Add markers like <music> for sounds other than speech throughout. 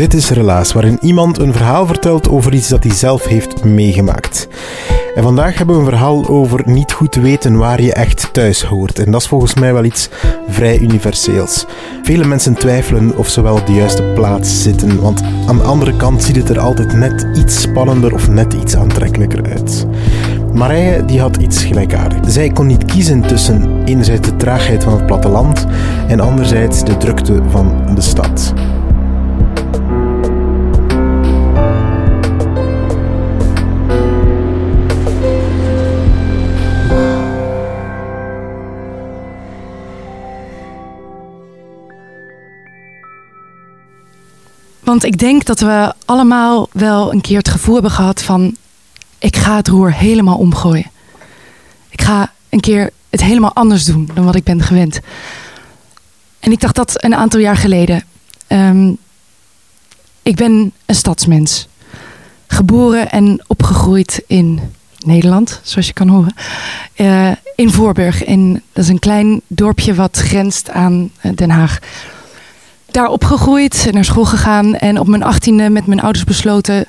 Dit is Relaas, waarin iemand een verhaal vertelt over iets dat hij zelf heeft meegemaakt. En vandaag hebben we een verhaal over niet goed weten waar je echt thuis hoort. En dat is volgens mij wel iets vrij universeels. Vele mensen twijfelen of ze wel op de juiste plaats zitten, want aan de andere kant ziet het er altijd net iets spannender of net iets aantrekkelijker uit. Marije die had iets gelijkaardigs. Zij kon niet kiezen tussen enerzijds de traagheid van het platteland en anderzijds de drukte van de stad. Want ik denk dat we allemaal wel een keer het gevoel hebben gehad van... ik ga het roer helemaal omgooien. Ik ga een keer het helemaal anders doen dan wat ik ben gewend. En ik dacht dat een aantal jaar geleden. Ehm, ik ben een stadsmens. Geboren en opgegroeid in Nederland, zoals je kan horen. Eh, in Voorburg. In, dat is een klein dorpje wat grenst aan eh, Den Haag daar opgegroeid, naar school gegaan en op mijn achttiende met mijn ouders besloten,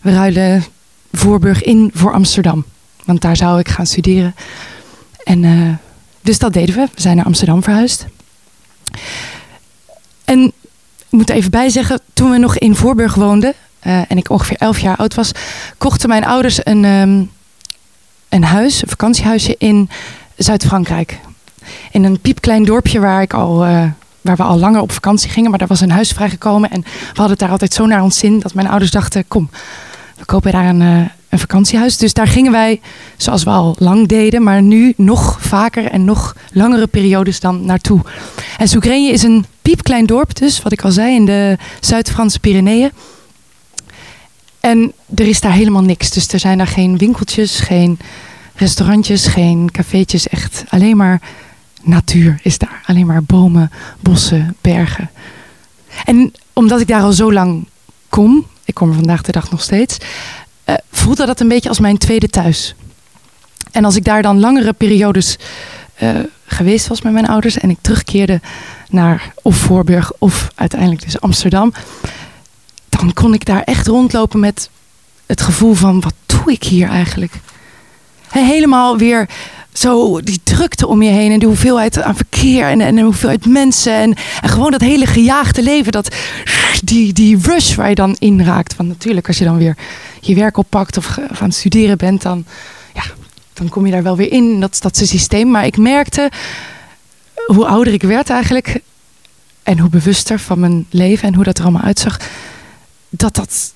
we ruilen Voorburg in voor Amsterdam. Want daar zou ik gaan studeren. En eh, dus dat deden we. We zijn naar Amsterdam verhuisd. En ik moet even bij zeggen, toen we nog in Voorburg woonden eh, en ik ongeveer elf jaar oud was, kochten mijn ouders een, ehm, een huis, een vakantiehuisje in Zuid-Frankrijk. In een piepklein dorpje waar ik al eh, waar we al langer op vakantie gingen. Maar daar was een huis vrijgekomen. En we hadden het daar altijd zo naar ons zin dat mijn ouders dachten: kom, we kopen daar een, eh, vakantiehuis. Dus daar gingen wij, zoals we al lang deden, maar nu nog vaker en nog langere periodes dan naartoe. En Soegrenje is een piepklein dorp, dus wat ik al zei, in de Zuid-Franse Pyreneeën. En er is daar helemaal niks. Dus er zijn daar geen winkeltjes, geen restaurantjes, geen cafeetjes. Echt alleen maar natuur is daar. Alleen maar bomen, bossen, bergen. En omdat ik daar al zo lang kom, ik kom er vandaag de dag nog steeds, eh, voelde dat een beetje als mijn tweede thuis. En als ik daar dan langere periodes eh, geweest was met mijn ouders en ik terugkeerde naar of Voorburg of uiteindelijk dus Amsterdam, dan kon ik daar echt rondlopen met het gevoel van wat doe ik hier eigenlijk? He- Helemaal weer zo die drukte om je heen en de hoeveelheid aan verkeer en, en de hoeveelheid mensen en, en gewoon dat hele gejaagde leven, dat, die, die rush waar je dan in raakt. Want natuurlijk, als je dan weer je werk oppakt of, aan het studeren bent, dan, ja, dan kom je daar wel weer in, dat stadse systeem. Maar ik merkte hoe ouder ik werd eigenlijk en hoe bewuster van mijn leven en hoe dat er allemaal uitzag, dat dat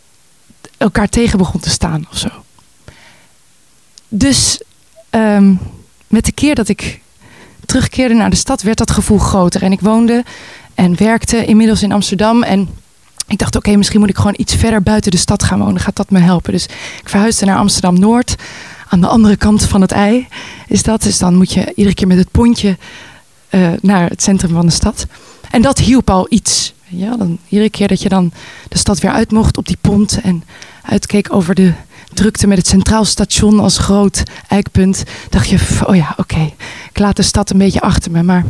elkaar tegen begon te staan of zo. Dus ehm, met de keer dat ik terugkeerde naar de stad, werd dat gevoel groter. En ik woonde en werkte inmiddels in Amsterdam. En ik dacht, oké, misschien moet ik gewoon iets verder buiten de stad gaan wonen. Gaat dat me helpen? Dus ik verhuisde naar Amsterdam Noord. Aan de andere kant van het ei is dat. Dus dan moet je iedere keer met het pontje eh, naar het centrum van de stad. En dat hielp al iets. Ja, dan, iedere keer dat je dan de stad weer uit mocht op die pont en uitkeek over de drukte met het Centraal Station als groot eikpunt, dacht je, oh ja, oké, ik laat de stad een beetje achter me. Maar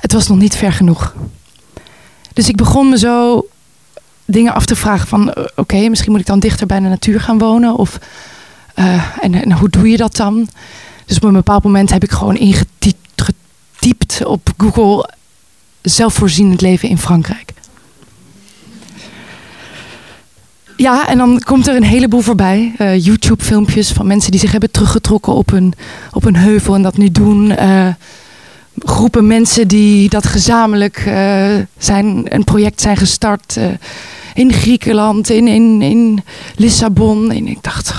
het was nog niet ver genoeg. Dus ik begon me zo dingen af te vragen van... oké, misschien moet ik dan dichter bij de natuur gaan wonen. Of, eh, en, en hoe doe je dat dan? Dus op een bepaald moment heb ik gewoon ingetypt getypt op Google... zelfvoorzienend leven in Frankrijk. Ja, en dan komt er een heleboel voorbij. Eh, YouTube-filmpjes van mensen die zich hebben teruggetrokken op een, op een heuvel en dat nu doen. Eh, groepen mensen die dat gezamenlijk eh, zijn, een project zijn gestart in Griekenland, in, in, in Lissabon. En ik dacht,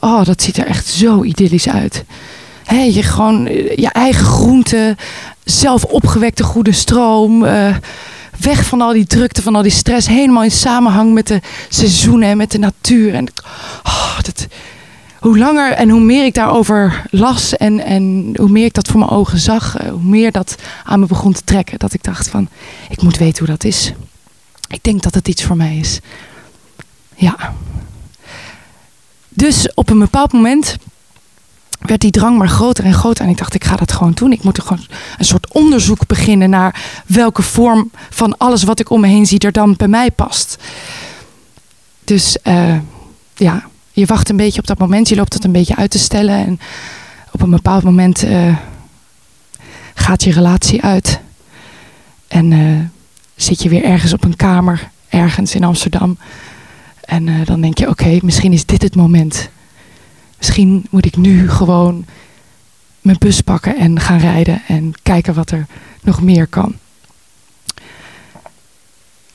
oh, dat ziet er echt zo idyllisch uit. Hè, je gewoon je eigen groente, zelf opgewekte goede stroom. Weg van al die drukte, van al die stress. Helemaal in samenhang met de seizoenen en met de natuur. En oh, dat, hoe langer en hoe meer ik daarover las en, en hoe meer ik dat voor mijn ogen zag, eh, hoe meer dat aan me begon te trekken. Dat ik dacht van, ik moet weten hoe dat is. Ik denk dat het iets voor mij is. Ja. Dus op een bepaald moment werd die drang maar groter en groter. En ik dacht, ik ga dat gewoon doen. Ik moet er gewoon een soort onderzoek beginnen naar welke vorm van alles wat ik om me heen zie er dan bij mij past. Dus eh, ja, je wacht een beetje op dat moment. Je loopt het een beetje uit te stellen. En op een bepaald moment eh, gaat je relatie uit. En eh, zit je weer ergens op een kamer, ergens in Amsterdam. En dan denk je, oké, misschien is dit het moment. Misschien moet ik nu gewoon mijn bus pakken en gaan rijden en kijken wat er nog meer kan.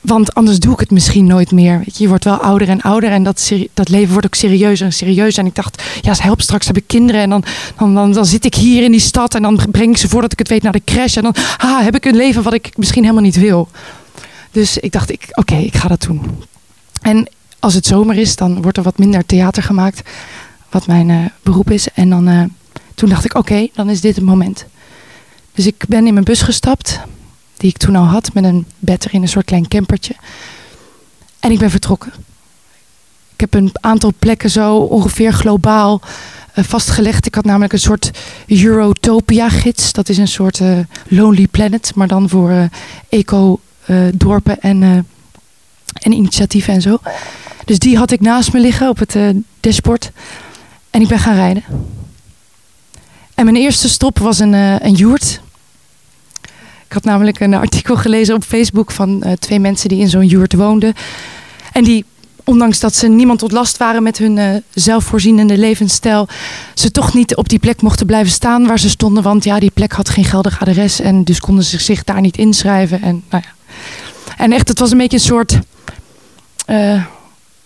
Want anders doe ik het misschien nooit meer. Je, wordt wel ouder en ouder en dat, dat leven wordt ook serieuzer en serieuzer. En ik dacht, ja, help, straks heb ik kinderen en dan, dan, dan, dan zit ik hier in die stad en dan breng ik ze voordat ik het weet naar de crash. En dan ah, heb ik een leven wat ik misschien helemaal niet wil. Dus ik dacht, ik, oké, ik ga dat doen. En als het zomer is, dan wordt er wat minder theater gemaakt, wat mijn eh, beroep is. En dan, eh, toen dacht ik, oké, dan is dit het moment. Dus ik ben in mijn bus gestapt, die ik toen al had, met een bed erin, een soort klein campertje. En ik ben vertrokken. Ik heb een aantal plekken zo ongeveer globaal eh, vastgelegd. Ik had namelijk een soort Eurotopia-gids. Dat is een soort Lonely Planet, maar dan voor eco-dorpen en, en initiatieven en zo. Dus die had ik naast me liggen op het dashboard. En ik ben gaan rijden. En mijn eerste stop was een, eh een joert. Ik had namelijk een artikel gelezen op Facebook van eh, twee mensen die in zo'n joert woonden. En die, ondanks dat ze niemand tot last waren met hun eh, zelfvoorzienende levensstijl, ze toch niet op die plek mochten blijven staan waar ze stonden. Want ja, die plek had geen geldig adres en dus konden ze zich daar niet inschrijven. En, nou ja. en echt, het was een beetje een soort,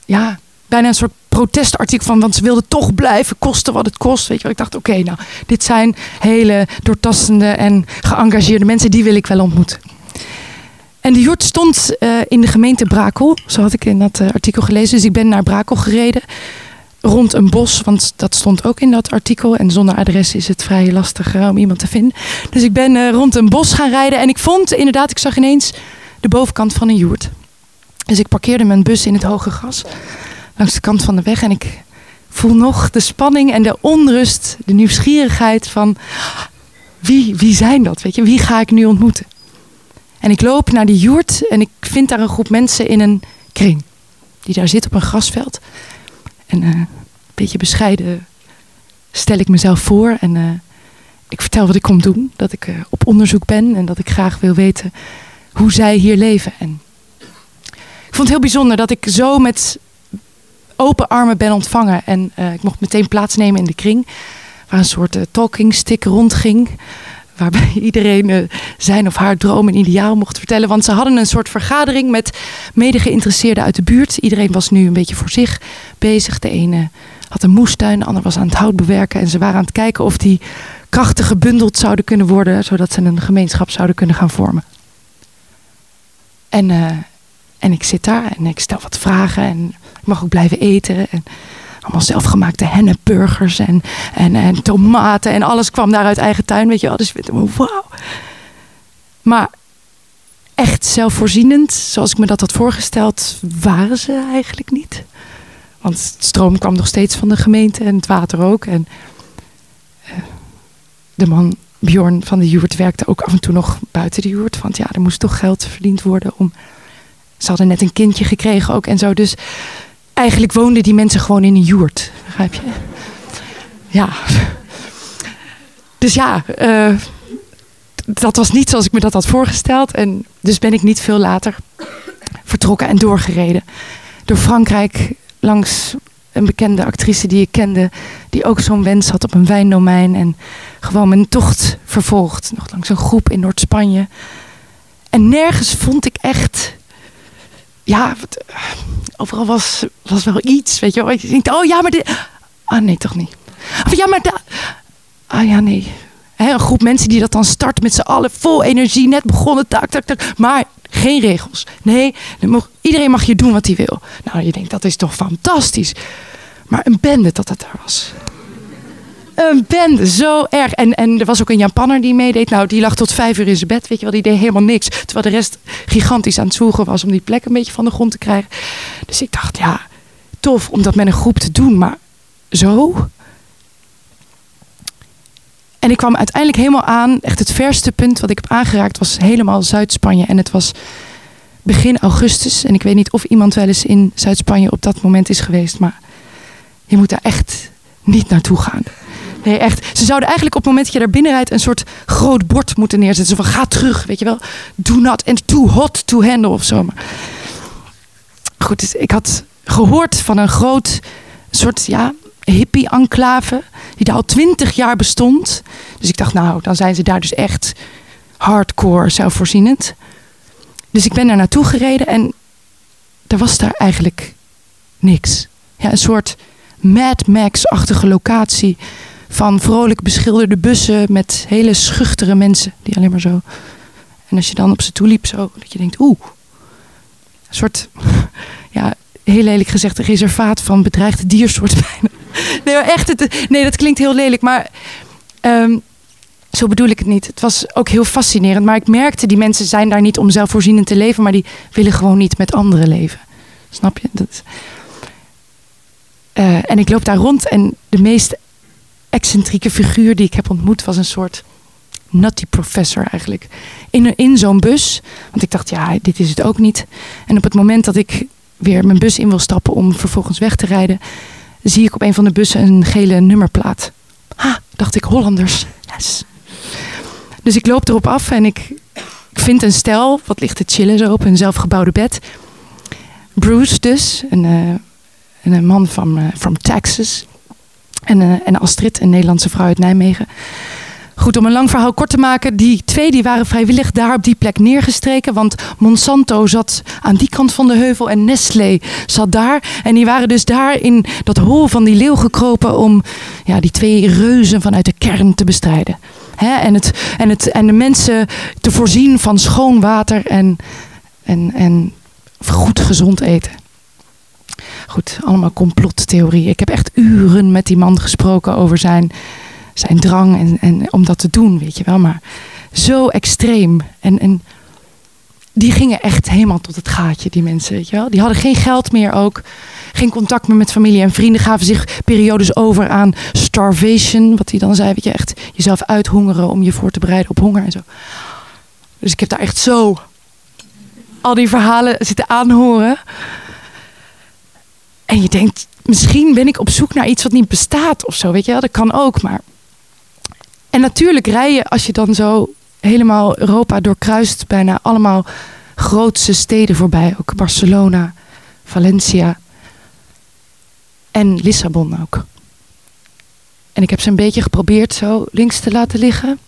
ja, bijna een soort protestartikel van, want ze wilden toch blijven, kosten wat het kost. Weet je wel. Ik dacht, oké, nou, dit zijn hele doortastende en geëngageerde mensen, die wil ik wel ontmoeten. En de jurt stond eh, in de gemeente Brakel, zo had ik in dat eh, artikel gelezen. Dus ik ben naar Brakel gereden, rond een bos, want dat stond ook in dat artikel. En zonder adres is het vrij lastig eh, om iemand te vinden. Dus ik ben rond een bos gaan rijden en ik vond inderdaad, ik zag ineens de bovenkant van een joert. Dus ik parkeerde mijn bus in het hoge gras langs de kant van de weg. En ik voel nog de spanning en de onrust, de nieuwsgierigheid van wie, wie zijn dat? Weet je, wie ga ik nu ontmoeten? En ik loop naar die joert en ik vind daar een groep mensen in een kring. Die daar zit op een grasveld. En eh, een beetje bescheiden stel ik mezelf voor. En eh, ik vertel wat ik kom doen. Dat ik eh, op onderzoek ben en dat ik graag wil weten hoe zij hier leven. En ik vond het heel bijzonder dat ik zo met open armen ben ontvangen. En eh, ik mocht meteen plaatsnemen in de kring. Waar een soort eh, talking stick rondging. <laughs> Waarbij iedereen eh, zijn of haar droom en ideaal mocht vertellen. Want ze hadden een soort vergadering met mede-geïnteresseerden uit de buurt. Iedereen was nu een beetje voor zich bezig. De ene had een moestuin, de ander was aan het hout bewerken. En ze waren aan het kijken of die krachten gebundeld zouden kunnen worden. Zodat ze een gemeenschap zouden kunnen gaan vormen. En, en ik zit daar en ik stel wat vragen. En ik mag ook blijven eten. En allemaal zelfgemaakte hennepburgers en, en, en tomaten. En alles kwam daar uit eigen tuin, weet je wel. Dus ik wauw. Maar echt zelfvoorzienend, zoals ik me dat had voorgesteld, waren ze eigenlijk niet. Want het stroom kwam nog steeds van de gemeente en het water ook. En eh, de man Bjorn van de Joert werkte ook af en toe nog buiten de Joert. Want ja, er moest toch geld verdiend worden om ze hadden net een kindje gekregen ook en zo. Dus eigenlijk woonden die mensen gewoon in een joert. Begrijp je? Ja. Dus ja, uh, dat was niet zoals ik me dat had voorgesteld. En dus ben ik niet veel later vertrokken en doorgereden. Door Frankrijk langs een bekende actrice die ik kende. Die ook zo'n wens had op een wijndomein. En gewoon mijn tocht vervolgd. Nog langs een groep in Noord-Spanje. En nergens vond ik echt. Ja, overal was, was wel iets. Weet je wel. Ik denk, oh ja, maar dit. Ah nee, toch niet. Of ja, maar. Da... Ah ja, nee een groep mensen die dat dan start met z'n allen vol energie, net begonnen, tak, tak, tak. Maar geen regels. Nee, iedereen mag je doen wat hij wil. Nou, je denkt, dat is toch fantastisch. Maar een bende dat het daar was. Een bende, zo erg. En, en er was ook een Japanner die meedeed. Nou, die lag tot vijf uur in zijn bed. Weet je wel, die deed helemaal niks. Terwijl de rest gigantisch aan het zwoegen was om die plek een beetje van de grond te krijgen. Dus ik dacht, ja, tof om dat met een groep te doen. Maar zo? En ik kwam uiteindelijk helemaal aan. Echt het verste punt wat ik heb aangeraakt was helemaal Zuid-Spanje. En het was begin augustus. En ik weet niet of iemand wel eens in Zuid-Spanje op dat moment is geweest. Maar je moet daar echt niet naartoe gaan. Nee, echt. Ze zouden eigenlijk op het moment dat je daar binnenrijdt een soort groot bord moeten neerzetten. Zo van ga terug, weet je wel. Do not and too hot to handle of zo. Goed, dus ik had gehoord van een groot soort ja, hippie-enclave. Die daar al twintig jaar bestond. Dus ik dacht, nou, dan zijn ze daar dus echt hardcore zelfvoorzienend. Dus ik ben daar naartoe gereden en er was daar eigenlijk niks. Ja, een soort Mad Max-achtige locatie van vrolijk beschilderde bussen met hele schuchtere mensen die alleen maar zo. En als je dan op ze toe liep, zo dat je denkt, oeh, een soort, <laughs> ja, heel lelijk gezegd, een reservaat van bedreigde diersoorten <laughs> bijna. Nee, maar echt, het, nee, dat klinkt heel lelijk, maar um, zo bedoel ik het niet. Het was ook heel fascinerend, maar ik merkte, die mensen zijn daar niet om zelfvoorzienend te leven, maar die willen gewoon niet met anderen leven. Snap je? Dat, uh, en ik loop daar rond en de meest excentrieke figuur die ik heb ontmoet was een soort nutty professor eigenlijk. In, in zo'n bus. Want ik dacht, ja, dit is het ook niet. En op het moment dat ik weer mijn bus in wil stappen om vervolgens weg te rijden, zie ik op een van de bussen een gele nummerplaat. Ha, dacht ik, Hollanders. Yes. Dus ik loop erop af en ik, vind een stel, wat ligt te chillen zo op een zelfgebouwde bed. Bruce dus, een, uh, een man van uh, from Texas. En, uh, en Astrid, een Nederlandse vrouw uit Nijmegen. Goed, om een lang verhaal kort te maken. Die twee die waren vrijwillig daar op die plek neergestreken. Want Monsanto zat aan die kant van de heuvel en Nestlé zat daar. En die waren dus daar in dat hol van die leeuw gekropen om ja, die twee reuzen vanuit de kern te bestrijden. en, het, en, het, en de mensen te voorzien van schoon water en, en, en goed gezond eten. Goed, allemaal complottheorie. Ik heb echt uren met die man gesproken over zijn zijn drang en, en om dat te doen, weet je wel. Maar zo extreem. En, en die gingen echt helemaal tot het gaatje, die mensen, weet je wel. Die hadden geen geld meer ook. Geen contact meer met familie en vrienden. Gaven zich periodes over aan starvation. Wat hij dan zei, weet je, echt jezelf uithongeren om je voor te bereiden op honger en zo. Dus ik heb daar echt zo al die verhalen zitten aanhoren. En je denkt, misschien ben ik op zoek naar iets wat niet bestaat of zo, weet je wel. Dat kan ook, maar en natuurlijk rij je als je dan zo helemaal Europa doorkruist, bijna allemaal grootste steden voorbij. Ook Barcelona, Valencia en Lissabon ook. En ik heb ze een beetje geprobeerd zo links te laten liggen.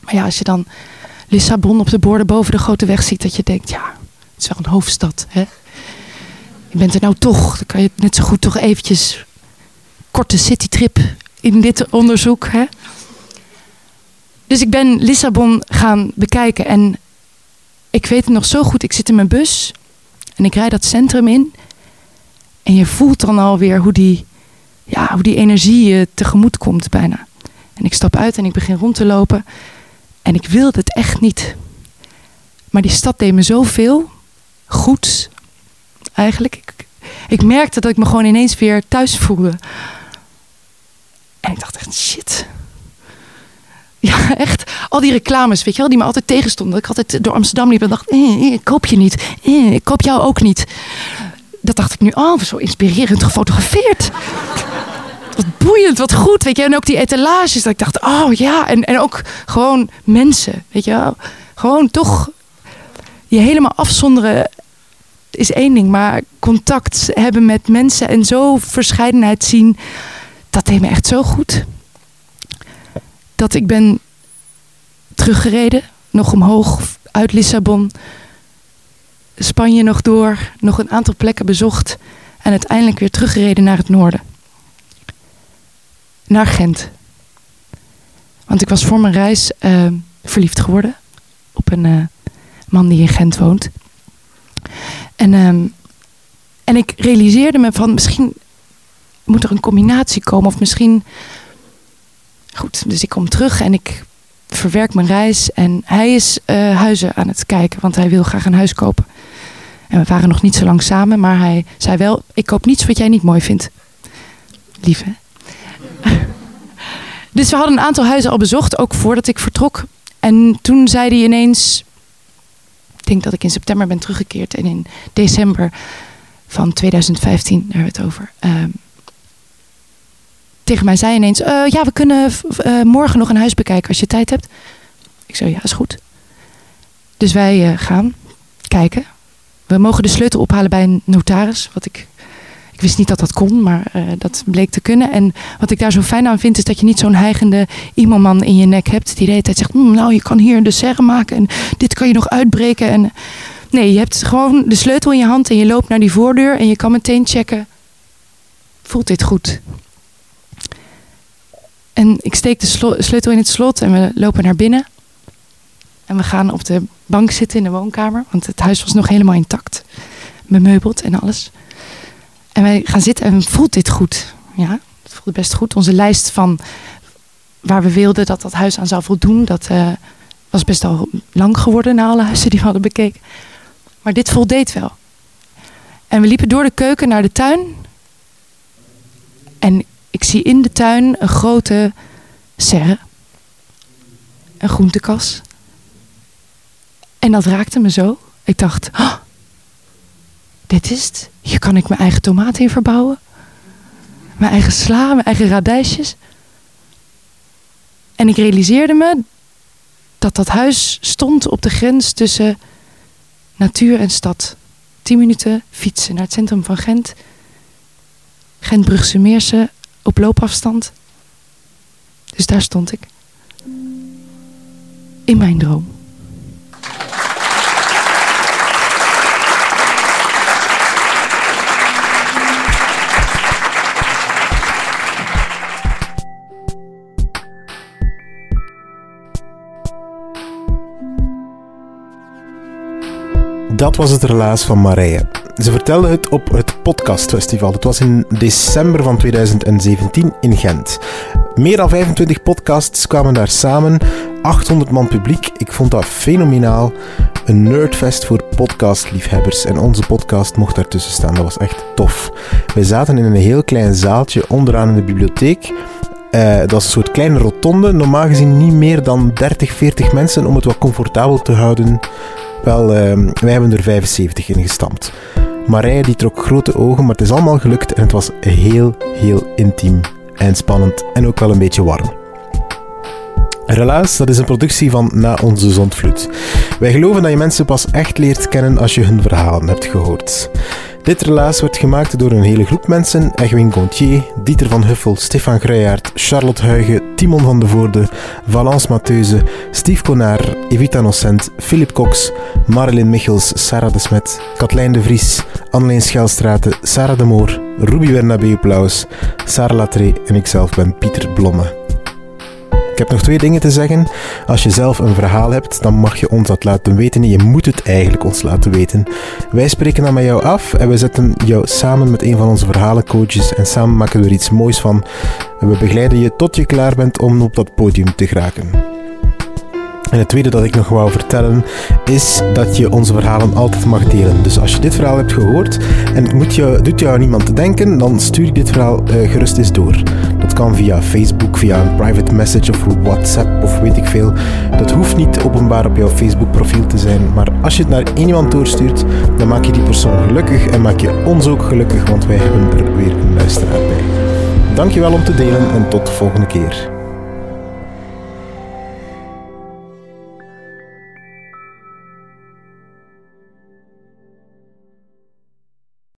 Maar ja, als je dan Lissabon op de borden boven de grote weg ziet, dat je denkt, ja, het is wel een hoofdstad. Hè? Je bent er nou toch, dan kan je net zo goed toch eventjes korte citytrip in dit onderzoek. Hè? Dus ik ben Lissabon gaan bekijken. En ik weet het nog zo goed. Ik zit in mijn bus. En ik rijd dat centrum in. En je voelt dan alweer hoe die, ja, hoe die energie je tegemoet komt bijna. En ik stap uit en ik begin rond te lopen. En ik wilde het echt niet. Maar die stad deed me zoveel goed. Eigenlijk. Ik, ik merkte dat ik me gewoon ineens weer thuis voelde. En ik dacht echt, shit Ja, echt. Al die reclames, weet je wel, die me altijd tegenstonden. Dat ik altijd door Amsterdam liep en dacht, eh, eh, ik koop je niet. Eh, ik koop jou ook niet. Dat dacht ik nu, oh, zo inspirerend gefotografeerd. Wat boeiend, wat goed, weet je. En ook die etalages, dat ik dacht, oh ja. En, en ook gewoon mensen, weet je wel. Gewoon toch je helemaal afzonderen is één ding. Maar contact hebben met mensen en zo verscheidenheid zien, dat deed me echt zo goed dat ik ben teruggereden, nog omhoog uit Lissabon, Spanje nog door, nog een aantal plekken bezocht en uiteindelijk weer teruggereden naar het noorden. Naar Gent. Want ik was voor mijn reis uh, verliefd geworden op een uh, man die in Gent woont. En, uh, en ik realiseerde me van misschien moet er een combinatie komen of misschien Goed, dus ik kom terug en ik verwerk mijn reis. En hij is uh, huizen aan het kijken, want hij wil graag een huis kopen. En we waren nog niet zo lang samen, maar hij zei wel: Ik koop niets wat jij niet mooi vindt. Lief, hè? <laughs> dus we hadden een aantal huizen al bezocht, ook voordat ik vertrok. En toen zei hij ineens: denk dat ik in september ben teruggekeerd. En in december van 2015, daar hebben we het over. Uh, tegen mij zei ineens: uh, Ja, we kunnen uh, morgen nog een huis bekijken als je tijd hebt. Ik zei: Ja, is goed. Dus wij uh, gaan kijken. We mogen de sleutel ophalen bij een notaris. Wat ik, ik wist niet dat dat kon, maar dat bleek te kunnen. En wat ik daar zo fijn aan vind, is dat je niet zo'n heigende iemand in je nek hebt. Die de hele tijd zegt: hm, Nou, je kan hier een dessert maken en dit kan je nog uitbreken. En, nee, je hebt gewoon de sleutel in je hand en je loopt naar die voordeur en je kan meteen checken: Voelt dit goed? En ik steek de sleutel in het slot en we lopen naar binnen. En we gaan op de bank zitten in de woonkamer, want het huis was nog helemaal intact. Bemeubeld en alles. En wij gaan zitten en voelt dit goed. Ja, het voelde best goed. Onze lijst van waar we wilden dat dat huis aan zou voldoen, dat uh, was best al lang geworden na alle huizen die we hadden bekeken. Maar dit voldeed wel. En we liepen door de keuken naar de tuin. En ik zie in de tuin een grote serre. Een groentekas. En dat raakte me zo. Ik dacht, oh, dit is het. Hier kan ik mijn eigen tomaten in verbouwen. Mijn eigen sla, mijn eigen radijsjes. En ik realiseerde me dat dat huis stond op de grens tussen natuur en stad. Tien minuten fietsen naar het centrum van Gent. Gent-Brugse Meersen op loopafstand. Dus daar stond ik. In mijn droom. Dat was het relaas van Marije. Ze vertelde het op het podcastfestival. Het was in december van 2017 in Gent. Meer dan 25 podcasts kwamen daar samen. 800 man publiek. Ik vond dat fenomenaal. Een nerdfest voor podcastliefhebbers. En onze podcast mocht daartussen staan. Dat was echt tof. Wij zaten in een heel klein zaaltje onderaan in de bibliotheek. Uh, dat is een soort kleine rotonde. Normaal gezien niet meer dan 30, 40 mensen om het wat comfortabel te houden. Wel, uh, wij hebben er 75 in gestampt. Marije die trok grote ogen, maar het is allemaal gelukt en het was heel, heel intiem en spannend en ook wel een beetje warm. Relaas, dat is een productie van Na Onze Zondvloed. Wij geloven dat je mensen pas echt leert kennen als je hun verhalen hebt gehoord. Dit relaas werd gemaakt door een hele groep mensen. Egwin Gontier, Dieter van Huffel, Stefan Gruijaert, Charlotte Huigen, Timon van de Voorde, Valence Matheuze, Steve Konar, Evita Nocent, Philip Cox, Marilyn Michels, Sarah de Smet, Katlijn de Vries, Anneleen Schelstraten, Sarah de Moor, Ruby Bernabeu Plaus, Sarah Latré en ikzelf ben Pieter Blomme. Ik heb nog twee dingen te zeggen. Als je zelf een verhaal hebt, dan mag je ons dat laten weten. Je moet het eigenlijk ons laten weten. Wij spreken dan met jou af en we zetten jou samen met een van onze verhalencoaches en samen maken we er iets moois van. we begeleiden je tot je klaar bent om op dat podium te geraken. En het tweede dat ik nog wou vertellen is dat je onze verhalen altijd mag delen. Dus als je dit verhaal hebt gehoord en het moet je, doet jou aan iemand te denken, dan stuur ik dit verhaal uh, gerust eens door. Dat kan via Facebook, via een private message of WhatsApp of weet ik veel. Dat hoeft niet openbaar op jouw Facebook profiel te zijn, maar als je het naar iemand doorstuurt, dan maak je die persoon gelukkig en maak je ons ook gelukkig, want wij hebben er weer een luisteraar bij. Dankjewel om te delen en tot de volgende keer.